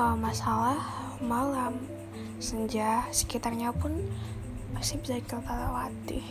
kalau masalah malam senja sekitarnya pun masih bisa kita lewati.